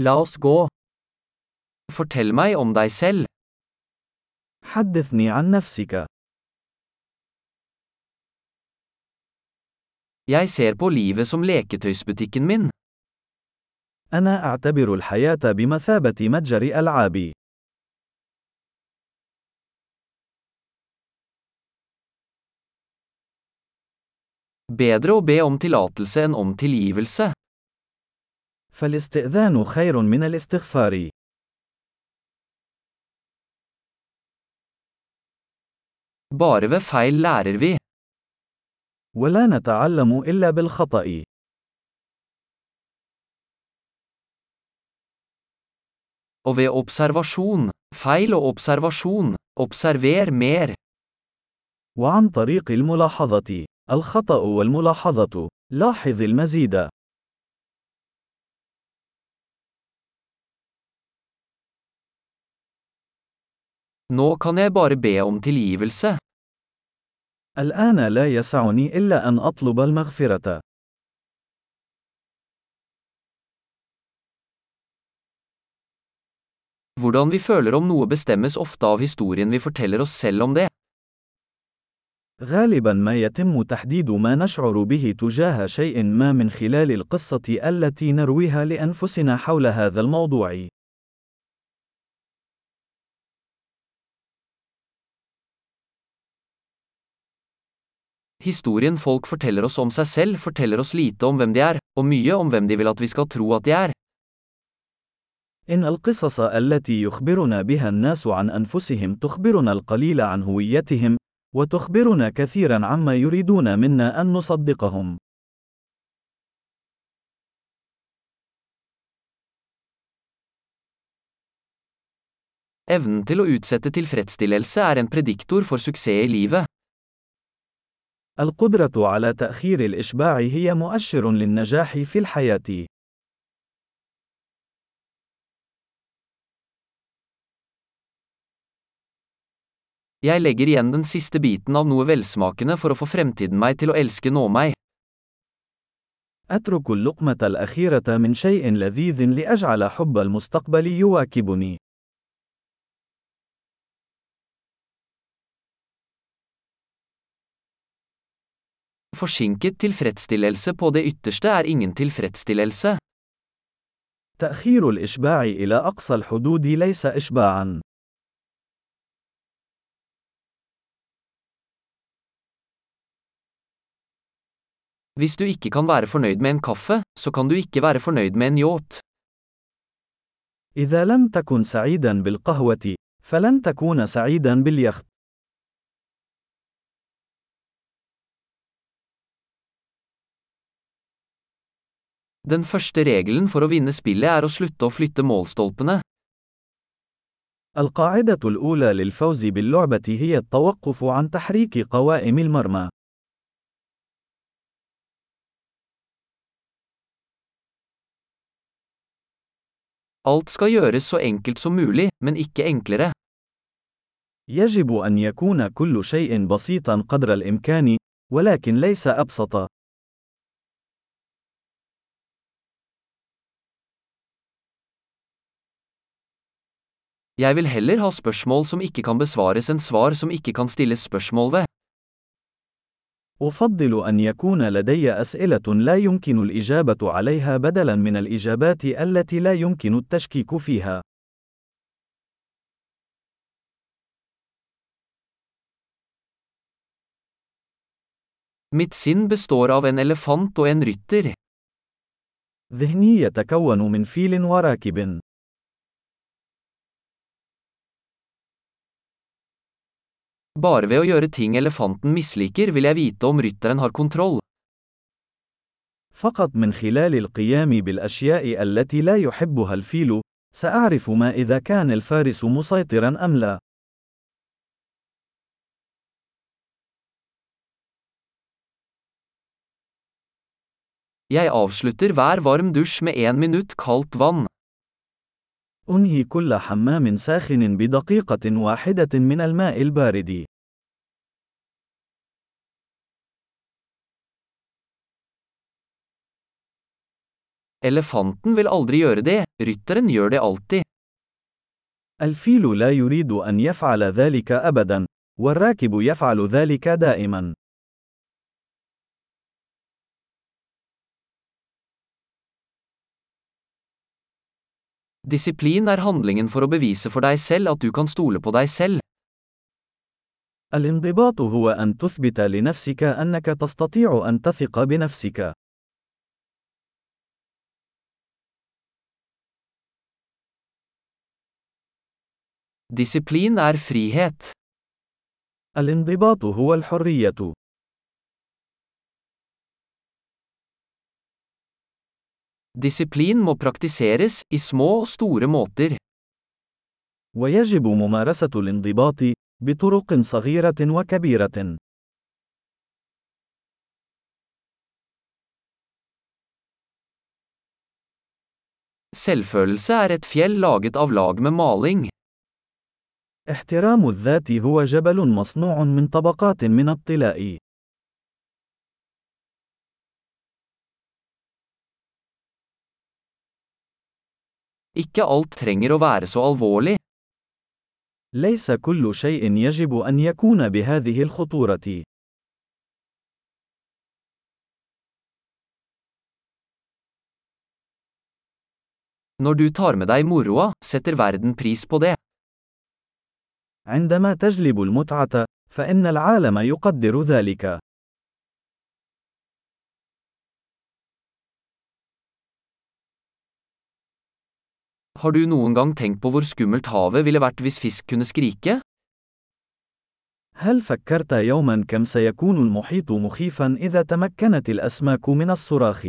La oss gå. Fortell meg om deg selv. حدثني عن نفسك. Jeg ser på livet som leketøysbutikken min. أنا أعتبر الحياة بمثابة متجر ألعاب. Bedre å be om tillatelse enn om tilgivelse. فالاستئذان خير من الاستغفار. Bare ved feil lærer vi. ولا نتعلم إلا بالخطأ. Og ved observasjon. Feil og observasjon. Observer mer. وعن طريق الملاحظة. الخطأ والملاحظة. لاحظ المزيد. Nå kan jeg bare be om tilgivelse. الآن لا يسعني إلا أن أطلب المغفرة. Hvordan vi føler om noe bestemmes ofte av historien vi forteller oss selv om det. غالبا ما يتم تحديد ما نشعر به تجاه شيء ما من خلال القصة التي نرويها لأنفسنا حول هذا الموضوع. Historien folk forteller oss om seg selv forteller oss lite om hvem de er, og mye om hvem de vil at vi skal tro at de er. إن القصص التي يخبرنا بها الناس عن أنفسهم تخبرنا القليل عن هويتهم، وتخبرنا كثيرا عما يريدون منا أن نصدقهم. Evnen til å utsette tilfredsstillelse er en prediktor for suksess i livet. القدرة على تأخير الإشباع هي مؤشر للنجاح في الحياة. Jeg legger igjen den siste biten av noe velsmakende for å få fremtiden meg til å elske nå meg. أترك اللقمة الأخيرة من شيء لذيذ لأجعل حب المستقبل يواكبني. Forsinket tilfredsstillelse på det ytterste er ingen tilfredsstillelse. تأخير الإشباع إلى أقصى الحدود ليس إشباعًا. Hvis du ikke kan være fornøyd med en kaffe, så kan du ikke være fornøyd med en yacht. إذا لم تكن سعيدا بالقهوة، فلن تكون سعيدا باليخت. Den første regelen for å vinne spillet er å slutte å flytte målstolpene. القاعدة الأولى للفوز باللعبة هي التوقف عن تحريك قوائم المرمى. Alt skal gjøres så enkelt som mulig, men ikke enklere. يجب أن يكون كل شيء بسيطا قدر الإمكان، ولكن ليس أبسط. Jeg vil heller ha spørsmål som ikke kan besvares enn svar som ikke kan stilles spørsmål ved. أفضل أن يكون لدي أسئلة لا يمكن الإجابة عليها بدلاً من الإجابات التي لا يمكن التشكيك فيها. Mitt sinn består av en elefant og en rytter. ذهني يتكون من فيل وراكب. Bare ved å gjøre ting elefanten misliker vil jeg vite om rytteren har kontroll. فقط من خلال القيام بالأشياء التي لا يحبها الفيل، سأعرف ما إذا كان الفارس مسيطرا أم لا. Jeg avslutter hver varm dusj med én minutt kaldt vann. أنهي كل حمام ساخن بدقيقة واحدة من الماء البارد. Elefanten vil aldri gjøre det, rytteren gjør det alltid. الفيل لا يريد أن يفعل ذلك أبدا، والراكب يفعل ذلك دائما. Disiplin er handlingen for å bevise for deg selv at du kan stole på deg selv. الانضباط هو أن تثبت لنفسك أنك تستطيع أن تثق بنفسك. Disiplin er frihet. الانضباط هو الحرية. Disiplin må praktiseres, i små og store måter. ويجب ممارسة الانضباط بطرق صغيرة وكبيرة. Selvfølelse er et fjell laget av lag med maling. احترام الذات هو جبل مصنوع من طبقات من الطلاء. Ikke alt trenger å være så alvorlig. ليس كل شيء يجب أن يكون بهذه الخطورة. Når du tar med deg moroa, setter verden pris på det. عندما تجلب المتعة، فإن العالم يقدر ذلك. Har du noen gang tenkt på hvor skummelt havet ville vært hvis fisk kunne skrike? هل فكرت يوما كم سيكون المحيط مخيفا إذا تمكنت الأسماك من الصراخ؟